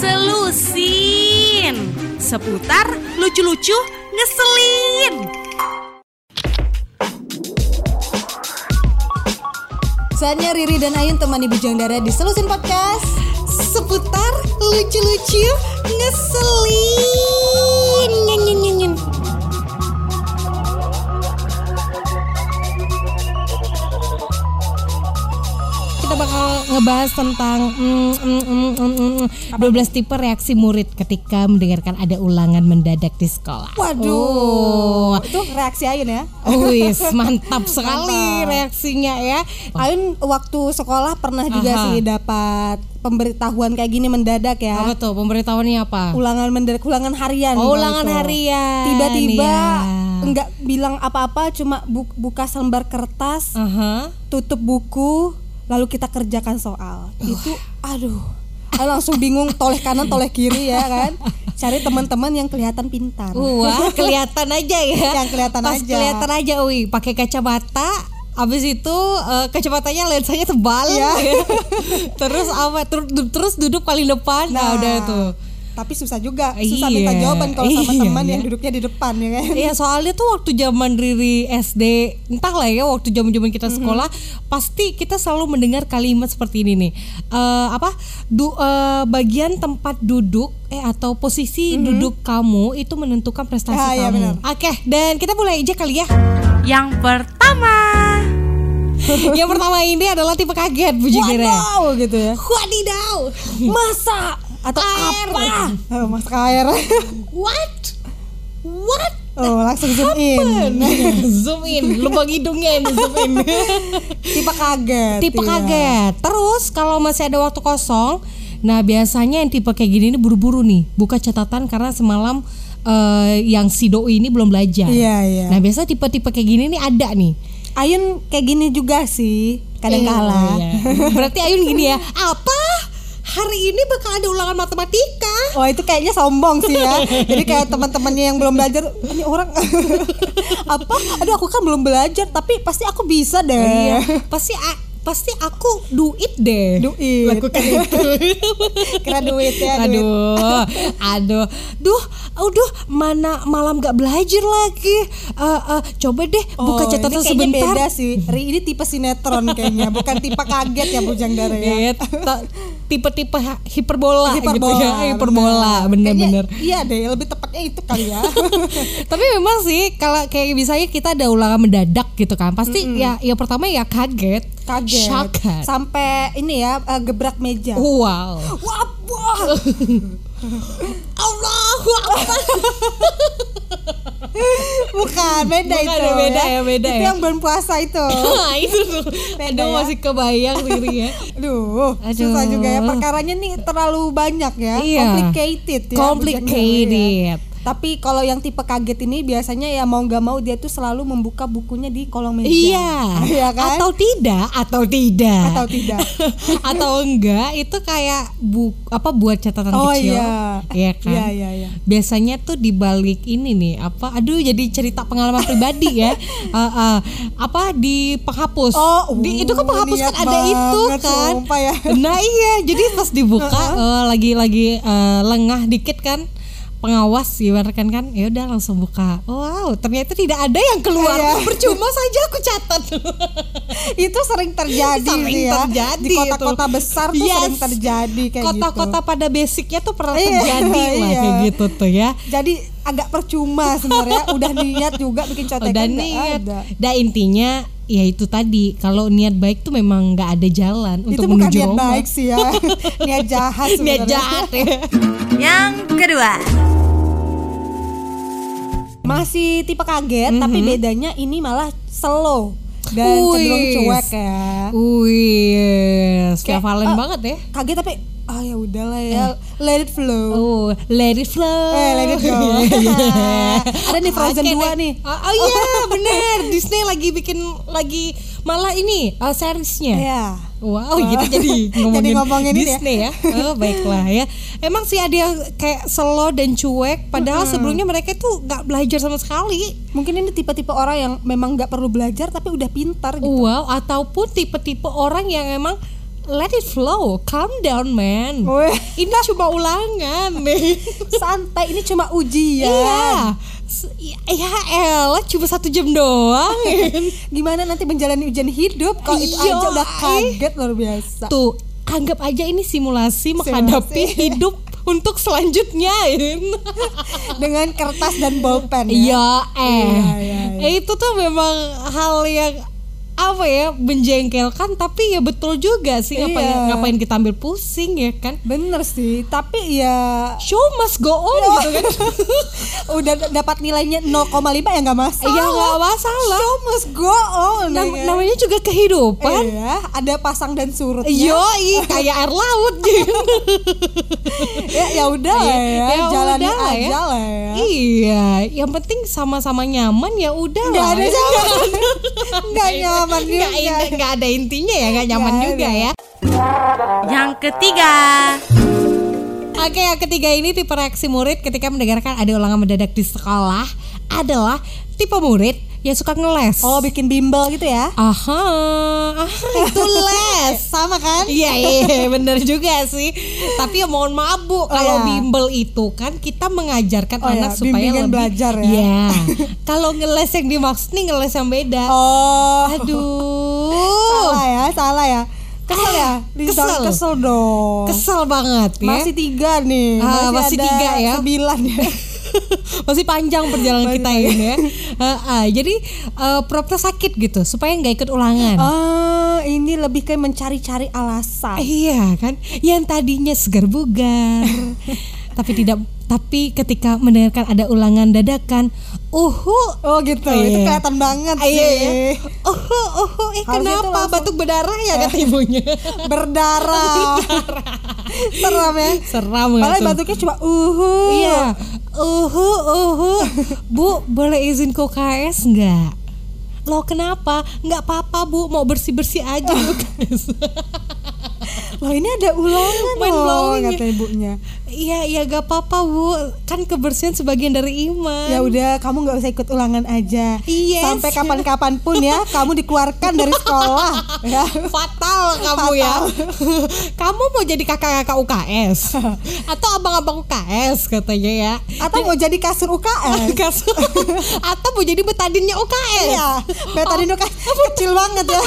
Selusin. Seputar lucu-lucu ngeselin. Saatnya Riri dan Ayun temani Bujang Dara di Selusin Podcast. Seputar lucu-lucu ngeselin Kita bakal ngebahas tentang mm, mm, mm, mm, mm, 12 tipe reaksi murid ketika mendengarkan ada ulangan mendadak di sekolah Waduh, itu reaksi Ayun ya. Oh, wis, mantap sekali Mantap. reaksinya ya Ayun waktu sekolah pernah juga Aha. sih dapat pemberitahuan kayak gini mendadak ya. Apa tuh pemberitahuannya apa? Ulangan mendadak, ulangan harian. Oh, kalau ulangan itu. harian, Tiba-tiba iya. enggak bilang apa-apa, cuma bu- buka selembar kertas, Aha. tutup buku, lalu kita kerjakan soal. Itu, aduh, Ayun langsung bingung toleh kanan, toleh kiri ya kan. Cari teman-teman yang kelihatan pintar. Wah, kelihatan aja ya. Yang kelihatan Pas aja. kelihatan aja, wih, pakai kacamata. Abis itu eh, kacamatanya lensanya tebal, Iya. terus apa? Ter- terus duduk paling depan, nah, udah tuh. Tapi susah juga, susah Iya, minta jawaban kalau sama iya, teman iya. yang duduknya di depan ya kan. Iya soalnya tuh waktu zaman Riri SD entahlah ya waktu zaman zaman kita sekolah pasti kita selalu mendengar kalimat seperti ini nih Eh, apa du, eh, bagian tempat duduk eh atau posisi duduk kamu itu menentukan prestasi Ah, iya, kamu. benar. Oke dan kita mulai aja kali ya. Yang pertama Yang pertama ini adalah tipe kaget Jidira. Wow gitu ya. Wadidaw. Masa atau Air. apa? Oh, masak air. What? What? Oh, langsung zoom in. zoom in, lubang hidungnya ini zoom in. Tipe kaget. tipe iya. kaget. Terus kalau masih ada waktu kosong, nah biasanya yang tipe kayak gini ini buru-buru nih, buka catatan karena semalam eh, yang si doi ini belum belajar. Iya, iya. Nah biasa tipe-tipe kayak gini nih ada nih. Ayun kayak gini juga sih, kadang kala. Iya. Berarti Ayun gini ya, apa? Hari ini bakal ada ulangan matematika. Wah itu kayaknya sombong sih ya. Jadi kayak teman-temannya yang belum belajar, ini orang apa? Aduh aku kan belum belajar, tapi pasti aku bisa deh. Iya, pasti pasti aku do it deh. Do it. Lakukan itu. Kira duit ya, duit. aduh, aduh, duh, aduh, mana malam gak belajar lagi. Eh, eh, coba deh buka Oh, catatan ini sebentar. beda sih. Ri ini tipe sinetron kayaknya, bukan tipe kaget ya Bujang Dara ya. Tipe-tipe ha- hiperbola, gitu Hiperbola, ya, hiperbola, bener-bener. Kayaknya Iya deh, lebih tepatnya itu kali ya. Tapi memang sih kalau kayak misalnya kita ada ulangan mendadak gitu kan, pasti ya ya pertama ya kaget, Kaget. Shocked. Sampai ini ya eh, gebrak meja. Wow. Wah, wah. Allahu Akbar. Bukan, beda Bukan, itu. beda ya, beda Itu ya. yang bulan puasa itu. Nah, itu tuh. Beda Aduh, ya. masih kebayang Riri ya. Aduh, Aduh. susah juga ya perkaranya nih terlalu banyak ya, Iya. complicated ya. Complicated. Ya. Tapi kalau yang tipe kaget ini biasanya ya mau nggak mau dia tuh selalu membuka bukunya di kolong meja. Iya. Iya kan? Atau tidak, atau tidak. Atau tidak. atau enggak itu kayak bu apa buat catatan Oh kecil. iya. Iya kan? Iya, iya, iya. Biasanya tuh dibalik ini nih, apa aduh jadi cerita pengalaman pribadi ya. Eh, eh, apa di penghapus. Oh, di, itu kan uh, penghapus kan ada itu kan. ya. Nah, iya, jadi pas dibuka eh, lagi-lagi eh, lengah dikit kan pengawas ibaratkan kan ya udah langsung buka wow ternyata tidak ada yang keluar Iya. percuma saja aku catat itu sering terjadi Sering ya. terjadi di kota-kota besar tuh Yes. sering terjadi kayak kota-kota gitu. pada basicnya tuh pernah Iya, terjadi lah iya. kayak gitu tuh ya Jadi agak percuma sebenarnya. Udah niat juga bikin contekan udah niat. ada. dan intinya ya itu tadi kalau niat baik tuh memang nggak ada jalan itu untuk bukan menuju niat baik sih ya. Niat jahat niat sebenarnya. jahat ya. Yang kedua. Masih tipe kaget tapi bedanya ini malah slow dan. Wih. cenderung cuek ya. Wih, Valen eh, banget ya. kaget tapi ah ya udahlah ya let it flow Oh, let it flow. Eh, let it go. Ada nih Frozen Oke 2 deh. nih. Oh, oh iya, bener. Disney lagi bikin lagi malah ini uh, seriesnya. Iya. Wow, gitu jadi ngomongin, Jadi ngomongin ini Disney ya. Oh, baiklah ya. Emang sih ada yang kayak slow dan cuek padahal sebelumnya mereka tuh nggak belajar sama sekali. Mungkin ini tipe-tipe orang yang memang nggak perlu belajar tapi udah pintar gitu. Wow, ataupun tipe-tipe orang yang emang let it flow, calm down man. Weh. Ini cuma ulangan nih. Santai, ini cuma ujian. Iya. Ya elah cuma satu jam doang. Gimana nanti menjalani ujian hidup kalau itu Iya, aja udah eh. kaget luar biasa. Tuh, anggap aja ini simulasi menghadapi hidup untuk selanjutnya. Dengan kertas dan bolpen ya. Iya, eh. Iya, iya, iya. Itu tuh memang hal yang apa ya menjengkelkan tapi ya betul juga sih ngapain Iya. ngapain kita ambil pusing ya kan Bener sih, tapi ya show must go on gitu kan udah dapat nilainya 0,5 ya nggak masalah. ya nggak masalah Show must go on. Nam- ya namanya juga kehidupan Iya, ada pasang dan surutnya. Yoi, kayak air laut gitu. ya ya udah lah ya, Ya jalani udah lah ya. aja lah ya. Iya, yang penting sama-sama nyaman ya udah Nggak ada ya. nyaman. Nggak nyaman Nggak, juga. in- nggak ada intinya ya, nggak nyaman Nggak juga ada. ya. Yang ketiga, Oke, yang ketiga ini tipe reaksi murid ketika mendengarkan ada ulangan mendadak di sekolah adalah tipe murid yang suka ngeles. Oh, bikin bimbel gitu ya? Aha, aha, itu les. Sama kan? Iya, iya, bener juga sih. Tapi ya mohon maaf bu, kalau iya. bimbel itu kan kita mengajarkan Oh, anak iya, supaya bimbingan lebih belajar ya. Iya. kalau ngeles yang dimaksud nih ngeles yang beda. Oh. Aduh, Salah ya, salah ya. Kesel ya? Rizal, Kesel. kesel dong. kesel banget ya. Masih tiga nih. Ah, masih ada tiga ya. Sembilan ya. masih panjang perjalanan kita ini ya. Ah, ah, jadi eh, pura-pura sakit gitu supaya nggak ikut ulangan. Ah, ini lebih kayak mencari-cari alasan. Iya kan, yang tadinya segar bugar, tapi tidak, tapi ketika mendengarkan ada ulangan dadakan, uhu, Oh gitu, Iya. itu kelihatan banget sih. iya, iya. uhu, uhu, eh Harusnya kenapa langsung- batuk berdarah ya kata ibunya? Berdarah. Seram ya. Seram Padahal nggak tuh? batuknya cuma uhu. Iya, uhu, uhu, bu boleh izin ke UKS nggak? Lo kenapa? Nggak apa-apa bu, mau bersih bersih aja. Loh ini ada ulangan Mind loh ya. kata ibunya. Iya, iya gak apa-apa bu, kan kebersihan sebagian dari iman. Ya udah kamu nggak usah ikut ulangan aja. Yes. Sampai kapan-kapan pun ya kamu dikeluarkan dari sekolah. ya. Fatal kamu ya. kamu mau jadi kakak-kakak UKS atau abang-abang UKS katanya ya. Atau mau jadi kasur UKS. Kas- atau mau jadi betadinnya UKS. Iya, betadine UKS kecil banget ya.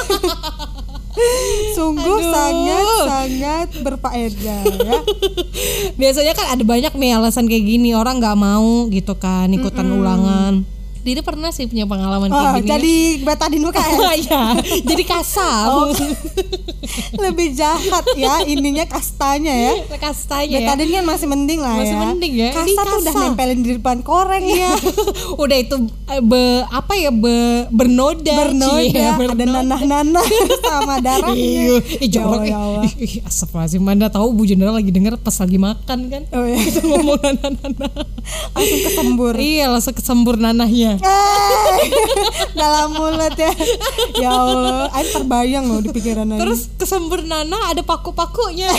Sungguh Aduh. sangat sangat berfaedah ya. Biasanya kan ada banyak nih alasan kayak gini orang nggak mau gitu kan ikutan ulangan. Diri pernah sih punya pengalaman Oh, kayak gini. jadi betadine UKS Iya, jadi kasar. Oh. lebih jahat ya ininya kastanya ya. Kastanya ya. Betadine kan masih mending lah Masih ya. mending ya. Ini Kasta tuh udah nempelin di depan koreng ya. Udah itu eh, be, apa ya be, bernoda, Bernoda, Cie, ada bernoda. nanah-nanah sama darahnya. Iya, ih jorok Ya Allah, ya. Ih, Astagfirullahaladzim, Manda tahu Bu Jenderal lagi denger pas lagi makan kan. Oh, iya. Ngomong nanah-nanah. Langsung kesembur. Iya, langsung kesembur nanahnya. Eh, dalam mulut ya. Ya Allah, Ain terbayang loh di pikiran. Terus kesembur nanah ada paku-pakunya.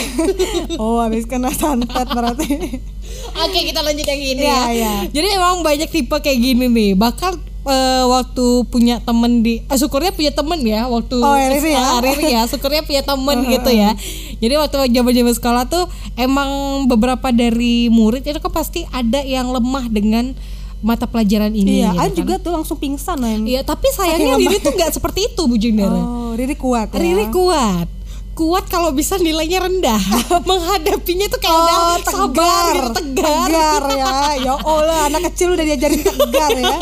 oh, habis kena santet berarti. Oke, kita lanjut yang ini Iya, ya. iya. Jadi emang banyak tipe kayak gini nih. Bahkan eh, waktu punya temen di eh, syukurnya punya temen ya waktu Oh, ya, Riri ya. Riri ya syukurnya punya temen gitu ya jadi waktu zaman-zaman sekolah tuh emang beberapa dari murid itu kan pasti ada yang lemah dengan mata pelajaran ini iya, Ain kan. juga tuh langsung pingsan Ain. Iya, tapi sayangnya Riri tuh nggak seperti itu Bu Jendera. Oh, Riri kuat ya. Riri kuat. Kuat kalau bisa nilainya rendah. Menghadapinya tuh kayak udah Oh, sabar tegar, gitu, tegar. tegar ya. Ya Allah, anak kecil udah diajarin tegar ya.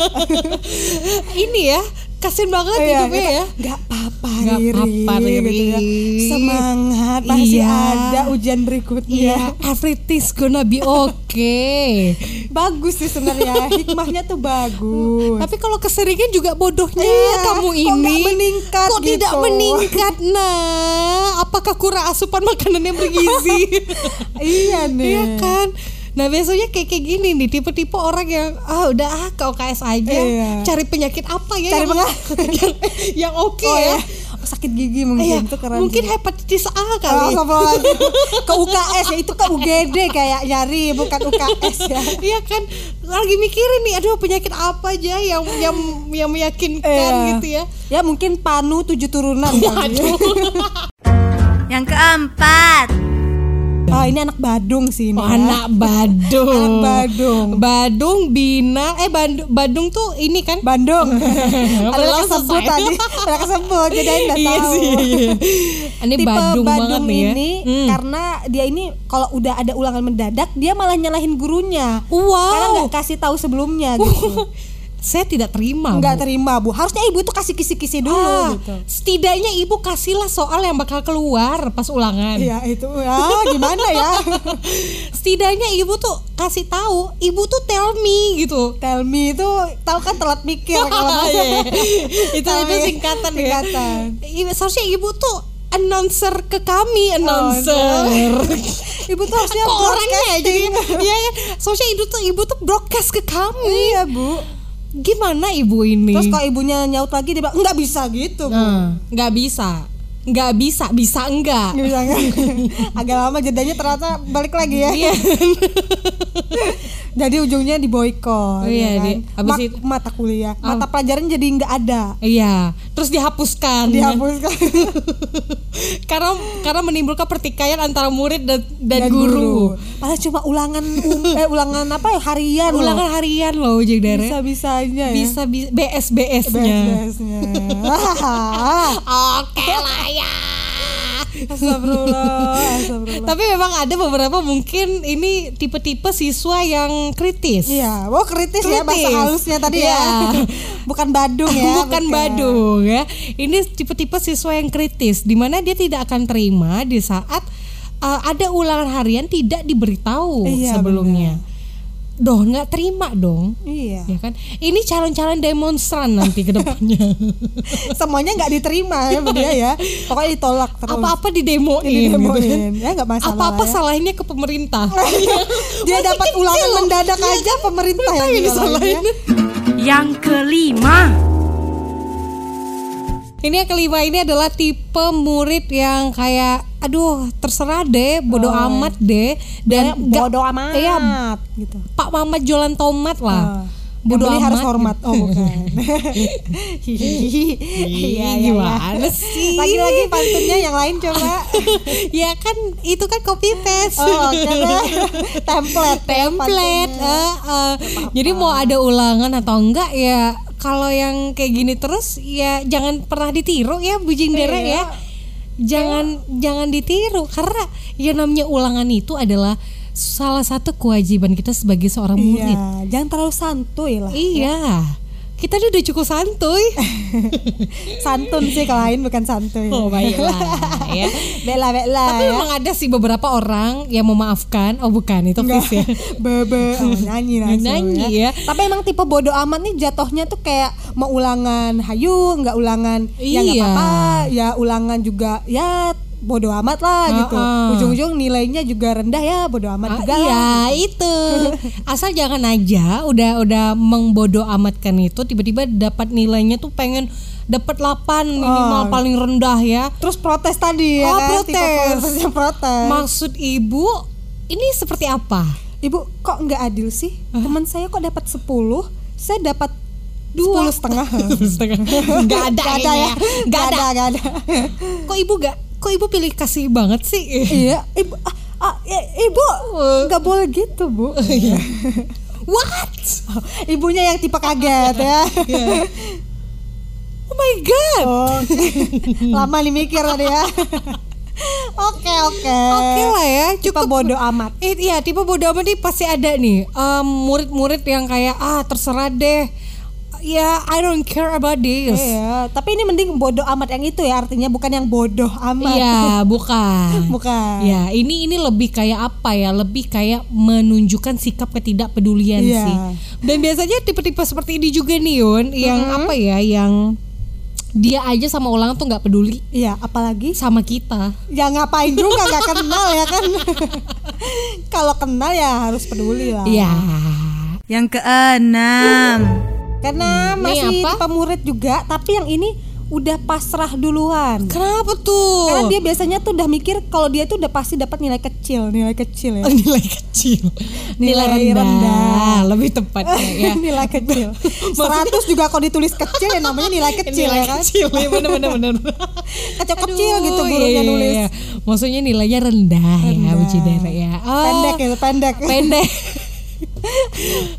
Ini ya, kasian banget Iya, hidupnya kita, ya. Gak apa-apa Nggak apa-apa, Riri. gitu ya. Semangat, masih Iya. ada ujian berikutnya. Iya, everything's gonna be okay. Bagus sih sebenarnya, hikmahnya tuh bagus. Tapi kalau keseringan juga bodohnya Iya, kamu kok ini. nggak meningkat Kok tidak gitu? meningkat? Nah, apakah kurang asupan makanan yang bergizi? iya nih. Iya kan? Nah biasanya kayak kayak gini nih tipe-tipe orang yang ah udah ah ke OKS aja Iya. cari penyakit apa ya Cari yang yang, yang oke Oh ya. ya, sakit gigi Iya, mungkin tuh keren. mungkin sih. hepatitis A Oh, kali. astagfirullahaladzim. ke UKS ya itu ke UGD kayak nyari bukan UKS ya. Iya kan lagi mikirin nih aduh penyakit apa aja yang yang yang meyakinkan Iya. gitu ya. Ya mungkin panu tujuh turunan. Waduh. Yang keempat. Oh ini anak Badung sih ini. Oh, ya. anak Badung. Anak Badung. Badung Bina eh Bandung Badung tuh ini kan Bandung. Ada kesebut selesai. tadi. Ada kesebut jadi Aing nggak Iya tahu. sih. Ini Tipe Badung, banget nih ya. ini Hmm. karena dia ini kalau udah ada ulangan mendadak dia malah nyalahin gurunya. Wow. Karena nggak kasih tahu sebelumnya gitu. Saya tidak terima. Nggak Bu. terima bu. Harusnya ibu tuh kasih kisi-kisi dulu Ah, gitu. Setidaknya ibu kasihlah soal yang bakal keluar pas ulangan. Iya itu ya gimana ya? Setidaknya ibu tuh kasih tahu, ibu tuh tell me gitu. Tell me itu tahu kan telat mikir kalau Iya. itu Tell itu me. singkatan ya. Singkatan. Ibu- Seharusnya ibu tuh announcer ke kami Oh, announcer. Ibu tuh harusnya Kok orangnya ya jadi broadcasting. Iya ya. Seharusnya ibu tuh ibu tuh broadcast ke kami. Iya bu. Gimana ibu ini? Terus kalau ibunya nyaut lagi dia bilang nggak bisa gitu bu. Nah, nggak bisa. Nggak bisa, bisa enggak. Nggak bisa? Agak lama jedanya ternyata balik lagi ya. Iya. Jadi ujungnya di boykot. Oh, iya, ya kan? di- habis Ma- itu- mata kuliah, mata pelajaran jadi nggak ada. Iya, terus dihapuskan. Dihapuskan. karena karena menimbulkan pertikaian antara murid dan, dan, guru. Padahal cuma ulangan um- eh ulangan apa ya harian. loh. Ulangan harian loh, Jeng Dere. bisa bisanya ya. Bisa, bisa BS BS-nya. BS-BS-nya. Oke lah ya. Astagfirullah, astagfirullah. Tapi memang ada beberapa mungkin ini tipe-tipe siswa yang kritis. Iya, wow kritis, ya bahasa Kritis. halusnya tadi Iya. ya. Bukan Badung ya. Bukan Badung ya. Ini tipe-tipe siswa yang kritis di mana dia tidak akan terima di saat uh, ada ulangan harian tidak diberitahu Iya, sebelumnya. Doh, nggak terima dong. Iya. Ya kan? Ini calon-calon demonstran nanti ke depannya. Semuanya nggak diterima ya dia ya. Pokoknya ditolak terus. Apa-apa didemoin. Ini gitu. demoin. Ya nggak masalah. Apa-apa ya. salahnya ke pemerintah. Dia Masih dapat ulangan loh. mendadak Iya aja pemerintah yang yang disalahin. disalahin. Yang kelima. Ini yang kelima ini adalah tipe murid yang kayak aduh terserah deh, bodoh Oh, amat deh dan bodoh amat Iya, gitu. Pak Mamat jualan tomat lah. Ah. Bodoh Yang beli amat. harus hormat. Oh bukan. Iya iya iya. gimana sih? Lagi-lagi pantunnya yang lain coba. ya kan itu kan copy paste. Oh, deh. template. ya, template. pantunnya. eh, eh. Jadi mau ada ulangan atau enggak ya kalau yang kayak gini terus ya jangan pernah ditiru ya bujing derek Iya. ya. Jangan jangan ditiru karena yang namanya ulangan itu adalah salah satu kewajiban kita sebagai seorang murid. Iya, jangan terlalu santuy lah. Iya. Kita ini udah cukup santuy. Santun sih kalau lain bukan santuy. Oh baiklah ya. Bela bela Tapi ya. memang ada sih beberapa orang yang memaafkan. Oh bukan itu Enggak. Fis ya. Bebe oh, nyanyi langsung Nyanyi ya. Tapi emang tipe bodoh amat nih jatuhnya tuh kayak mau ulangan hayu, nggak ulangan ya nggak Iya. apa-apa, ya ulangan juga ya bodoh amat lah gitu. Heeh. Ujung-ujung nilainya juga rendah ya bodoh amat Ah, juga iya lah. itu asal jangan aja udah udah mengbodoh amatkan itu tiba-tiba dapat nilainya tuh pengen dapat 8 minimal Oh. paling rendah ya Terus protes tadi ya Oh, kan? protes. Tipe protes. maksud ibu ini seperti apa Ibu kok nggak adil sih? Teman saya kok dapat 10, saya dapat Dua. sepuluh setengah. nggak ada Nggak ada ya? nggak ada nggak ada. kok ibu gak kok ibu pilih kasih banget sih iya, ibu, ah, ah, ibu nggak boleh gitu bu. what Ibunya yang tipe kaget ya. oh my god Oh, lama nih mikir tadi ya. Oke oke. Oke lah ya, Tipe cukup bodoh amat. Eh, iya, tipe bodoh amat nih pasti ada nih. Murid-murid yang kayak ah terserah deh. Ya, I don't care about this. Iya, tapi ini mending bodoh amat yang itu ya artinya bukan yang bodoh amat. Iya, bukan. Bukan. Ya, ini ini lebih kayak apa ya? Lebih kayak menunjukkan sikap ketidakpedulian Iya. sih. Dan biasanya tipe-tipe seperti ini juga nih Yun, yang Mm-hmm. apa ya? Yang dia aja sama ulangan tuh nggak peduli Iya, apalagi sama kita. ya ngapain juga nggak kenal ya kan. Kalau kenal ya harus peduli lah. Iya. Yang keenam. Karena Ini masih apa? tipe murid juga, tapi yang ini udah pasrah duluan. Kenapa tuh? Karena dia biasanya tuh udah mikir kalau dia tuh udah pasti dapat nilai kecil, nilai kecil ya. nilai kecil, nilai, Nilai rendah, rendah. lebih tepatnya ya. nilai kecil. 100 juga kalau ditulis kecil ya namanya nilai kecil nilai ya kan. kecil ya bener bener bener Kecil-kecil Aduh, gitu iya, gurunya iya, nulis. iya. Maksudnya nilainya rendah, ya Rendah. Bu Cidere ya. Oh, pendek ya pendek pendek.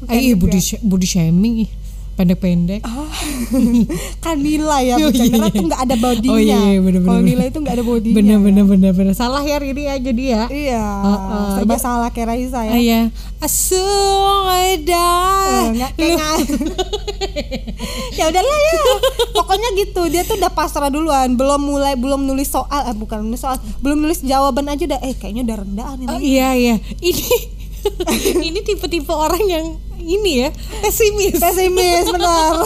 Ay, body, sh- body shaming pendek-pendek. kan nilai ya Oh, iya, iya. tuh nggak ada bodinya Oh iya, iya bener, kalau bener, nilai itu nggak ada bodinya Bener bener bener bener. Salah ya ini aja dia. iya Heeh. serba Ya. salah kayak Raisa ya Ah, Iya. Asungeda. Eh, nggak- ya udahlah ya pokoknya gitu dia tuh udah pasrah duluan belum mulai belum nulis soal eh, bukan nulis soal belum nulis jawaban aja udah eh kayaknya udah rendah nih Oh, iya iya. Ini ini tipe-tipe orang yang ini ya pesimis. pesimis benar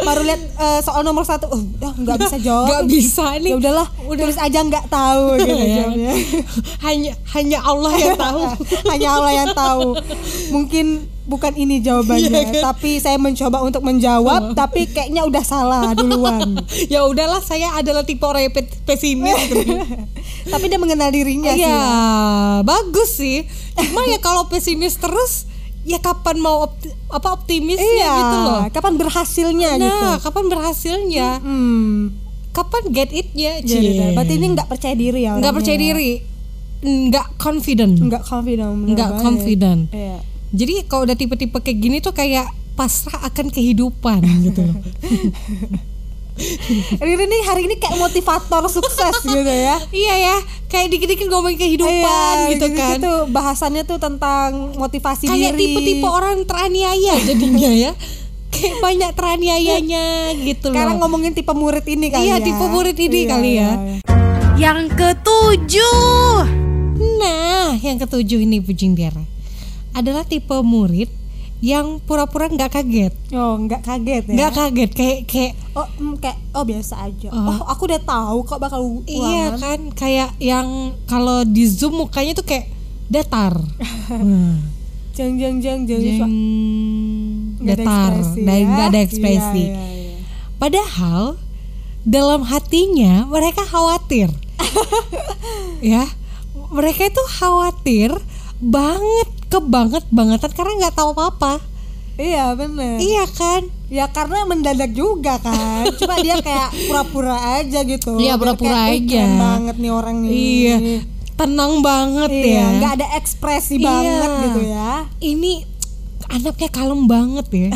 baru lihat eh, soal nomor satu oh, udah nggak bisa jawab Gak bisa nih. ya udahlah Udah. tulis aja nggak tahu gitu Ya. hanya hanya Allah yang tahu. hanya Allah yang tahu mungkin bukan ini jawabannya kan? tapi saya mencoba untuk menjawab tapi kayaknya udah salah duluan ya udahlah saya adalah tipe orang yang pe- pesimis gitu. tapi dia mengenal dirinya sih ya ya. bagus sih cuma ya kalau pesimis terus ya kapan mau opti- apa optimisnya iya gitu loh kapan berhasilnya gitu nah kapan berhasilnya hmm kapan get itnya jadi Cie. dah. berarti ini nggak percaya diri ya nggak percaya ya? diri nggak confident nggak confident nggak confident iya. Jadi kalau udah tipe-tipe kayak gini tuh kayak pasrah akan kehidupan gitu loh. Riri nih hari ini kayak motivator sukses gitu ya. Iya ya kayak dikit-dikit ngomongin kehidupan Iya, gitu kan. gitu bahasannya tuh tentang motivasi kayak diri. tipe-tipe orang teraniaya jadinya ya. Kayak banyak teraniayanya gitu sekarang loh ngomongin tipe murid ini kali Iya, ya. tipe murid ini Iya, kali ya. iya, iya. Yang ketujuh. nah yang ketujuh ini Bujing Dera adalah tipe murid yang pura-pura nggak kaget oh nggak kaget ya nggak kaget kayak kayak oh mm, kayak oh biasa aja Oh. oh aku udah tahu kok bakal iya ulangan. kan kayak yang kalau di zoom mukanya tuh kayak datar Hmm. jeng jeng jeng jeng Jeng, Nggak datar ekspresi dan ya. nggak ada ekspresi Iya, iya, iya. Padahal dalam hatinya mereka khawatir. ya. Mereka itu khawatir banget kebanget bangetan karena nggak tahu apa-apa. iya bener Iya kan? ya karena mendadak juga kan cuma dia kayak pura-pura aja gitu Iya, pura-pura kayak, "Wih, aja." banget nih orang nih Iya. Tenang banget iya ya. nggak ada ekspresi Iya. banget gitu ya Ini anaknya kalem banget ya.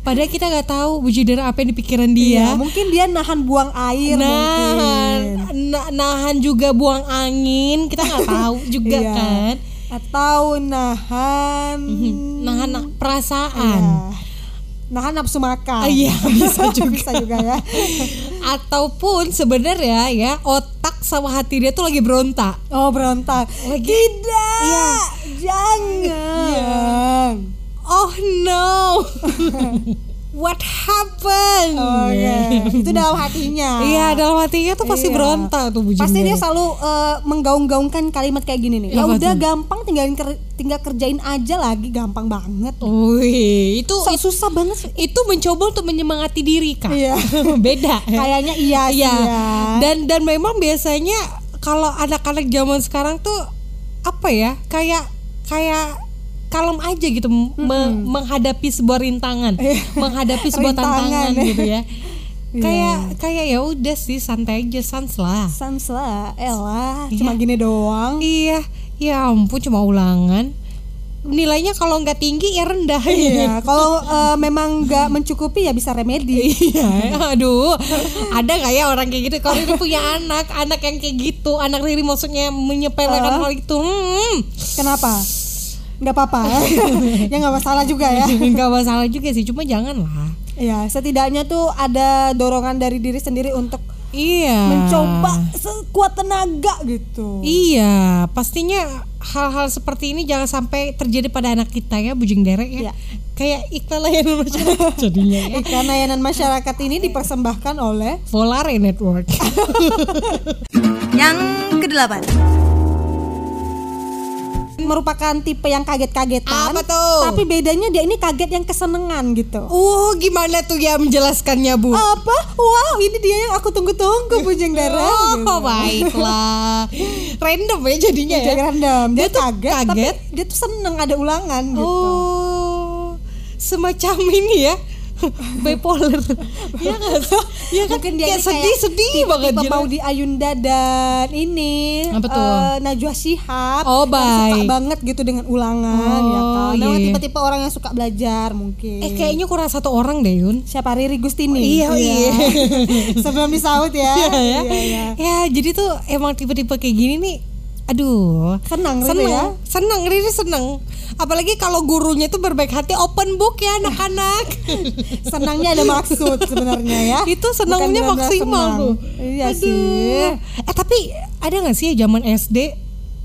Padahal kita nggak tahu bujidera apa yang di pikiran dia. Iya, mungkin dia nahan buang air nahan, mungkin na- nahan juga buang angin. Kita nggak tahu juga Iya. kan. Atau nahan Nahan perasaan. Iya. nahan nafsu makan. Iya, bisa juga. bisa juga ya. Ataupun sebenarnya ya otak sama hati dia tuh lagi berontak. Oh berontak. Lagi- tidak! Iya. jangan. Oh no what happened Oke, itu dalam hatinya. iya dalam hatinya tuh pasti Iya. berontak tuh bujing Pasti dia selalu eh, menggaung-gaungkan kalimat kayak gini nih. Ya udah gampang tinggalin ker- tinggal kerjain aja lagi, gampang banget. Wih, itu So, susah banget sih. itu mencoba untuk menyemangati diri kak Iya. beda Kayaknya iya sih Iya. ya. Dan dan memang biasanya kalau anak-anak zaman sekarang tuh apa ya? Kayak kayak kalem aja gitu me- menghadapi sebuah rintangan, menghadapi sebuah Rintangan, tantangan ya. gitu ya. Iya. Kayak kayak ya udah sih santai aja sans lah. Sans lah, elah, Iya. cuma gini doang. Iya, ya ampun cuma ulangan. Nilainya kalau nggak tinggi ya rendah. Iya, kalau eh, memang nggak mencukupi ya bisa remedi. Iya, aduh, ada nggak ya orang kayak gitu? Kalau Riri punya anak, anak yang kayak gitu, anak Riri maksudnya menyepelekan hal itu, hmm, Kenapa? Nggak apa-apa. ya nggak masalah juga ya. nggak masalah juga sih, cuma jangan lah. Iya, setidaknya tuh ada dorongan dari diri sendiri untuk Iya. mencoba sekuat tenaga gitu. Iya, pastinya hal-hal seperti ini jangan sampai terjadi pada anak kita ya, bujing derek ya. Iya. Kayak iklan layanan masyarakat jadinya ya. Iklan layanan masyarakat ini dipersembahkan oleh Volare Network. Yang kedelapan. Merupakan tipe yang kaget-kagetan. Apa tuh? Tapi bedanya dia ini kaget yang kesenengan gitu. Uh, gimana tuh ya menjelaskannya, Bu? Apa? Wow, ini dia yang aku tunggu-tunggu Bujang Dara. gitu. Oh, baiklah. Random ya jadinya ya. Random. Dia, Dia tuh kaget, kaget. tapi dia tuh seneng ada ulangan gitu. Oh, semacam ini ya. bipolar. Iya sih? Iya kan Mungkin dia kayak ini sedih sedih tipe- banget tipe mau di Ayunda dan ini Apa tuh? eh, Najwa Shihab Oh, yang suka banget gitu dengan ulangan Oh, ya kan. iya, Nah, iya. tipe-tipe orang yang suka belajar mungkin. Eh kayaknya kurang satu orang deh Yun. siapa Riri Gustini? Iya, iya. Sebelum disaut ya. Iya ya. Iya, iya. Ya jadi tuh emang tipe-tipe kayak gini nih. Aduh, Senang Riri seneng, ya. seneng, Riri seneng. Apalagi kalau gurunya itu berbaik hati, open book ya anak-anak. Senangnya ada maksud sebenarnya ya. itu senangnya Bukan maksimal senang. tuh. Iya Aduh. sih. Eh tapi ada nggak sih zaman SD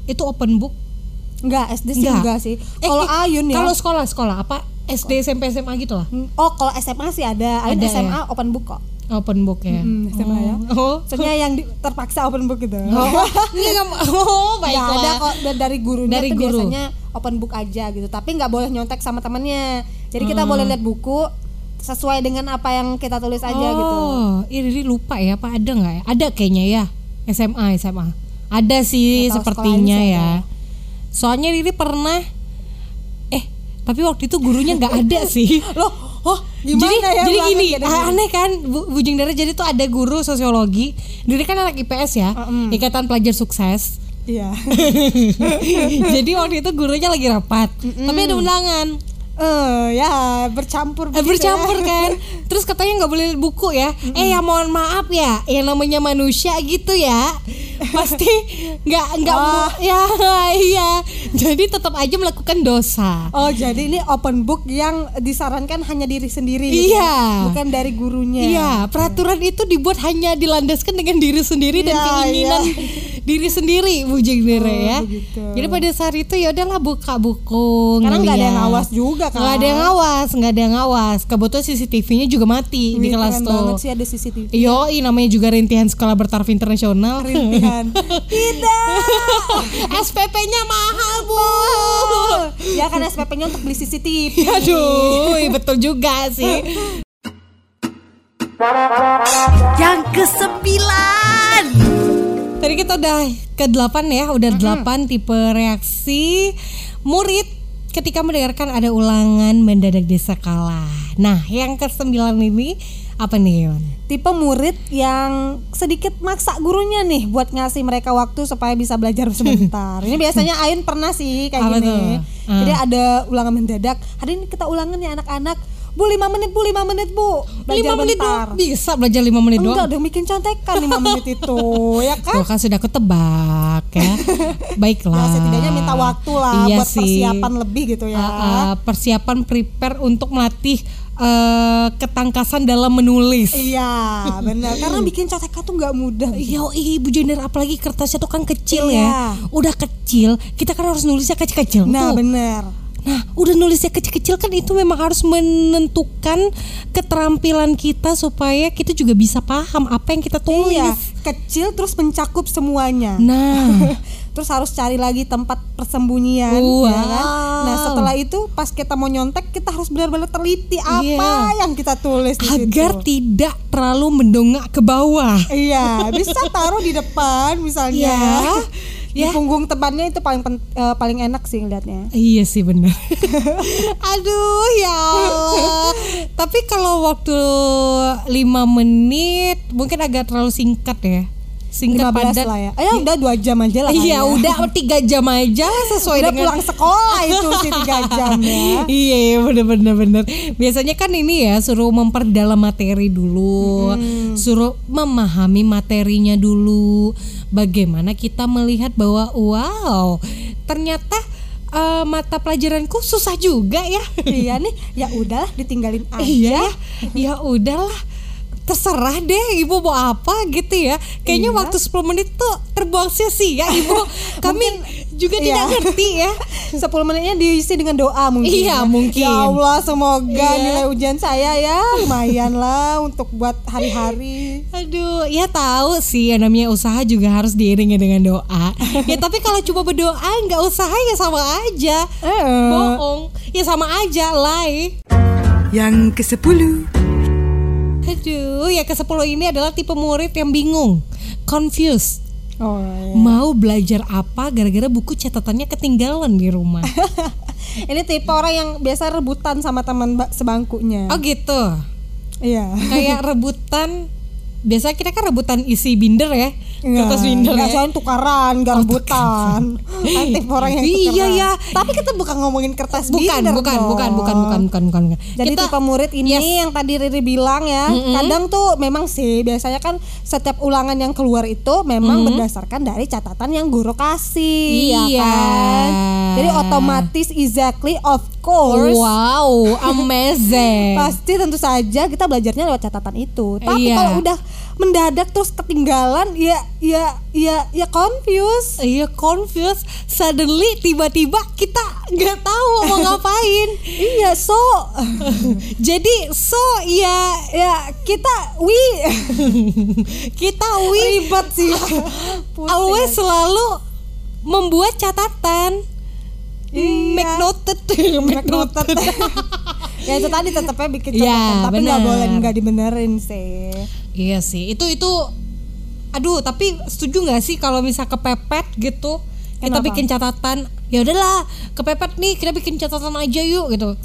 itu open book? Enggak, SD sih enggak, sih. Eh, Kalau eh, Ayun ya. Kalau sekolah sekolah apa SD SMP SMA gitu lah. Oh, kalau SMA sih ada. Ayun Ada SMA ya? open book kok. Open book ya. Hmm, SMA ya. Oh. Soalnya yang di- terpaksa open book gitu. Oh, ini nggak oh, baiklah. ada kok da- dari gurunya Dari tuh guru. biasanya open book aja gitu. Tapi nggak boleh nyontek sama temannya. Jadi kita Hmm. boleh lihat buku sesuai dengan apa yang kita tulis aja gitu. Oh, ini lupa ya, apa ada nggak ya? Ada kayaknya ya, SMA, SMA. Ada sih tahu sepertinya ya. Soalnya Riri pernah, eh, tapi waktu itu gurunya nggak ada sih. Loh, oh gimana jadi, ya? jadi gini, aneh kan, Bu, Bujing Dara jadi tuh ada guru sosiologi. Riri kan anak IPS ya, Mm-mm. Ikatan Pelajar Sukses. Iya. jadi waktu itu gurunya lagi rapat, tapi ada undangan. Eh, ya bercampur Eh, ya. bercampur kan terus katanya nggak boleh buku ya eh ya mohon maaf ya yang namanya manusia gitu ya pasti nggak nggak Oh. ya iya jadi tetap aja melakukan dosa Oh jadi ini open book yang disarankan hanya diri sendiri gitu Iya. ya? Bukan dari gurunya Iya, peraturan itu dibuat hanya dilandaskan dengan diri sendiri dan Iya, keinginan iya. diri sendiri, Bu Jengdere Oh, ya. begitu. Jadi pada saat itu ya udahlah buka buku, Karena nggak ada yang ngawas juga kan Nggak ada yang ngawas, nggak ada yang ngawas. Kebetulan CCTV-nya juga mati di Wih, kelas keren tuh. banget sih ada CCTV Yoi namanya juga rintihan sekolah bertaraf internasional. Rintihan Tidak SPP-nya mahal, Bu. Ya kan SPP-nya untuk beli CCTV Aduh, betul juga sih. Yang kesembilan Tadi kita udah ke delapan ya, udah delapan tipe reaksi murid ketika mendengarkan ada ulangan mendadak di sekolah. Nah, yang ke sembilan ini apa nih, Yon? Tipe murid yang sedikit maksa gurunya nih Buat ngasih mereka waktu supaya bisa belajar sebentar Ini biasanya Ayun pernah sih kayak Apa gini tuh? Ah. Jadi ada ulangan mendadak Hari ini kita ulangan ya anak-anak Bu 5 menit bu 5 menit bu Belajar Lima menit bentar. doang bisa belajar lima menit Enggak doang. udah bikin contekan 5 menit itu Ya kan Tuh kan sudah ketebak ya. Baiklah. Ya setidaknya minta waktu lah Iya buat sih. persiapan lebih gitu ya. Ah, ah, persiapan prepare untuk melatih eh, ketangkasan dalam menulis. Iya, benar. Karena bikin contekan tuh nggak mudah. Yo, ibu jender apalagi kertasnya tuh kan kecil Iya. ya. Udah kecil, kita kan harus nulisnya kecil-kecil. Nah, benar. Nah, udah nulisnya kecil-kecil kan itu memang harus menentukan keterampilan kita supaya kita juga bisa paham apa yang kita tulis. Iya, kecil terus mencakup semuanya. Nah, terus harus cari lagi tempat persembunyian Wow. ya kan? Nah, setelah itu pas kita mau nyontek kita harus benar-benar teliti apa Iya. yang kita tulis di agar situ. tidak terlalu mendongak ke bawah. Iya, bisa taruh di depan misalnya. Di Ya. punggung tebannya itu paling pen- eh, paling enak sih ngeliatnya. Iya sih benar. Aduh ya Allah. Tapi kalau waktu 5 menit mungkin agak terlalu singkat ya. Singkat 15 padat. lah ya. Eh, udah dua jam aja lah. Iya kali ya. udah tiga jam aja sesuai udah dengan pulang sekolah itu sih tiga jam ya. iya iya, bener. Biasanya kan ini ya suruh memperdalam materi dulu, suruh memahami materinya dulu. Bagaimana kita melihat bahwa wow ternyata eh, mata pelajaranku susah juga ya. iya nih, ya udahlah ditinggalin aja. Iya, ya udahlah. Terserah deh ibu mau apa gitu ya. Kayaknya Iya. waktu 10 menit tuh terbuang sia-sia ibu. Kami juga tidak iya. ngerti ya. 10 menitnya diisi dengan doa mungkin. Iya, ya. mungkin. Ya Allah, semoga Iya. nilai ujian saya ya lumayan lah untuk buat hari-hari. Aduh, ya tahu sih yang namanya usaha juga harus diiringi dengan doa. ya tapi kalau cuma berdoa nggak usaha ya sama aja. Eh. Bohong. Ya sama aja, lie. Yang ke sepuluh Aduh, ya ke-10 ini adalah tipe murid yang bingung, confused. Oh, iya. Mau belajar apa gara-gara buku catatannya ketinggalan di rumah. Ini tipe orang yang biasa rebutan sama teman ba- sebangkunya. Oh gitu. Iya. Kayak rebutan biasa kita kan rebutan isi binder ya. Enggak, Kertas enggak ya. soalnya tukaran, enggak rebutan. Tipe orang yang Iya, tukeran. iya. Tapi kita bukan ngomongin kertas Bukan, binder bukan, dong. bukan, bukan, bukan, bukan, bukan, bukan. Jadi Kita- tipe murid ini Yes. yang tadi Riri bilang ya, kadang tuh memang sih biasanya kan setiap ulangan yang keluar itu memang berdasarkan dari catatan yang guru kasih, ya Iya. kan? Jadi otomatis exactly of course Wow, amazing. pasti tentu saja kita belajarnya lewat catatan itu. Tapi Iya. kalau udah mendadak terus ketinggalan, ya ya ya ya confused. Iya confused. Suddenly tiba-tiba kita nggak tahu mau ngapain. Iya, so Jadi so ya ya kita we kita we ribet sih. always selalu membuat catatan. Iya. Make noted, Make noted. ya itu tadi tetapnya bikin catatan, Ya, tapi nggak benar. boleh nggak dibenerin sih. Iya sih, itu itu aduh, tapi setuju nggak sih kalau misal kepepet gitu? Kita Kenapa? bikin catatan. Ya udahlah, kepepet nih, kita bikin catatan aja yuk gitu.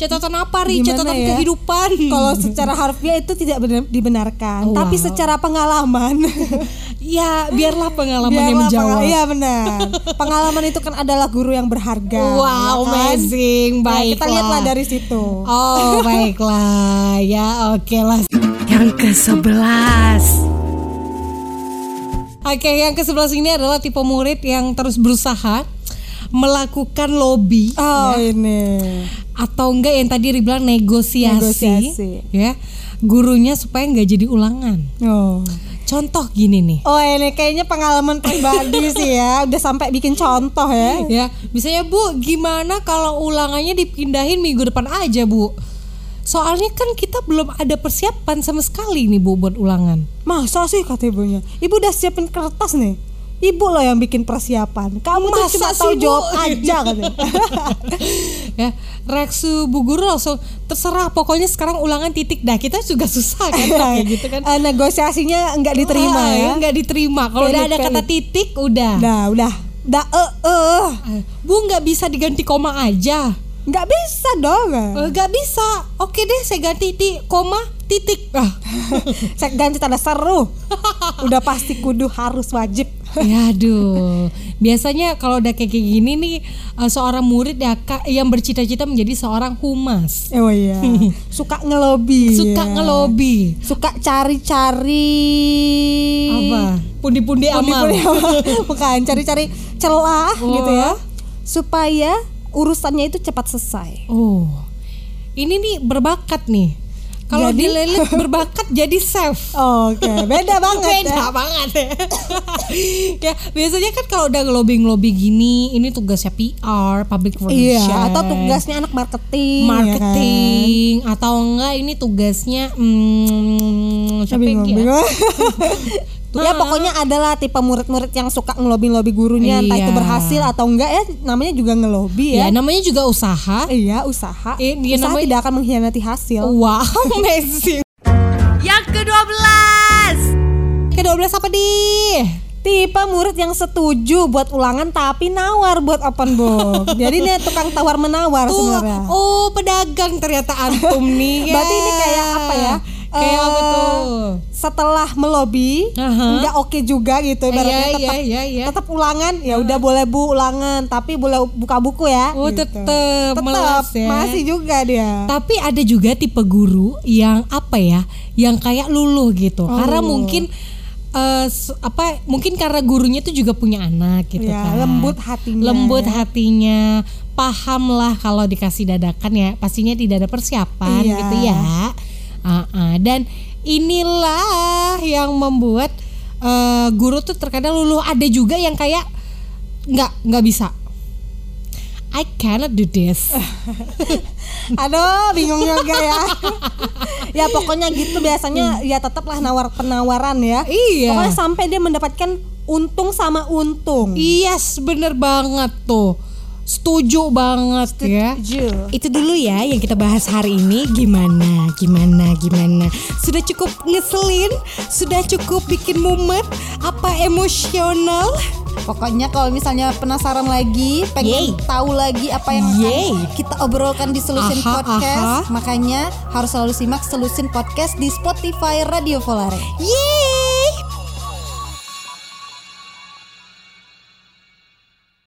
Catatan apa nih? Gimana Catatan ya? kehidupan. Kalau secara harfiah itu tidak benar dibenarkan, Oh, tapi wow. secara pengalaman ya, biarlah pengalaman yang biarlah menjawab. pengal- Iya benar. Pengalaman itu kan adalah guru yang berharga. Wow, ya kan? amazing. Nah, Baiklah. kita lihatlah dari situ. Oh, baiklah. Ya, oke lah. Yang ke sebelas Oke, yang ke-11 ini adalah tipe murid yang terus berusaha melakukan lobby Oh ini. Atau enggak yang tadi dibilang negosiasi, Negosiasi. ya gurunya supaya nggak jadi ulangan. Oh. Contoh gini nih. Oh ini kayaknya pengalaman pribadi sih ya. Udah sampai bikin contoh ya. Ya, misalnya Bu, gimana kalau ulangannya dipindahin minggu depan aja, Bu? Soalnya kan kita belum ada persiapan sama sekali nih, Bu, buat ulangan. Masa sih kata ibunya? Ibu udah siapin kertas nih. Ibu loh yang bikin persiapan. Kamu tuh Masa cuma sih, tahu jawab aja katanya. ya, reaksi Bu Guru langsung terserah, pokoknya sekarang ulangan titik dah. Kita juga susah kan kayak gitu kan. Eh, negosiasinya nggak diterima Ah, ya. nggak diterima. Kalau udah ada kata titik, udah. Udah, udah. Udah eh eh. Bu nggak bisa diganti koma aja. Nggak bisa dong. Nggak bisa. Oke deh, saya ganti ti koma titik. Ah. Ganti tanda seru. Udah pasti kudu harus wajib. ya aduh. Biasanya kalau udah kayak gini nih eh, seorang murid ya Kak, yang bercita-cita menjadi seorang humas. Oh iya. Suka ngelobi. Suka ya. ngelobi. Suka cari-cari Apa? Pundi-pundi amal. Pundi-pundi amal. Bukan cari-cari celah Oh. gitu ya. Supaya urusannya itu cepat selesai. Oh. Ini nih berbakat nih. Kalau Jadi? dilelit berbakat jadi chef. Oke, beda banget Beda ya. banget ya. ya biasanya kan kalau udah ngelobi ngelobi gini, ini tugasnya PR, public Iya, relation, atau tugasnya anak marketing. ya kan? marketing, atau enggak ini tugasnya hmm, Ya siapa ya? Bingung. ya pokoknya adalah tipe murid-murid yang suka ngelobi-lobi gurunya entah Iya. itu berhasil atau enggak ya namanya juga ngelobi Ya ya. namanya juga usaha. Iya, usaha. Eh, dia usaha namanya- tidak akan mengkhianati hasil. Wow, amazing. Yang ke dua belas Ke-12 apa di? Tipe murid yang setuju buat ulangan tapi nawar buat open book. Jadi nih tukang tawar menawar Tuh, sebenarnya. oh pedagang ternyata antum nih. ya. Berarti ini kayak apa ya? Kayak apa Eh, tuh? Setelah melobi, nggak oke juga gitu. Iya, Ibaratnya tetap iya, iya, iya. tetap ulangan ya udah boleh bu ulangan tapi boleh buka buku ya Oh, gitu. tetep melas ya. masih juga dia Tapi ada juga tipe guru yang apa ya, yang kayak luluh gitu. Oh, karena mungkin s- apa? Mungkin karena gurunya tuh juga punya anak gitu Ya, kan. lembut hatinya. Lembut hatinya. Paham lah kalau dikasih dadakan ya, pastinya tidak ada persiapan Iya. gitu ya. Ah, ah. Dan inilah yang membuat eh, guru tuh terkadang luluh. Ada juga yang kayak nggak nggak bisa. I cannot do this. aduh bingung juga ya ya pokoknya gitu biasanya ya tetaplah nawar penawaran ya Iya. pokoknya sampai dia mendapatkan untung sama untung Yes, bener banget tuh. Setuju banget ya. Setuju. Itu dulu ya yang kita bahas hari ini gimana, gimana, gimana. Sudah cukup ngeselin, sudah cukup bikin mumet, apa emosional? Pokoknya kalau misalnya penasaran lagi, pengen Yeay. tahu lagi apa yang Yeay. kita obrolkan di Selusin Aha, Podcast, aha. makanya harus selalu simak Selusin Podcast di Spotify Radio Volare. Yeay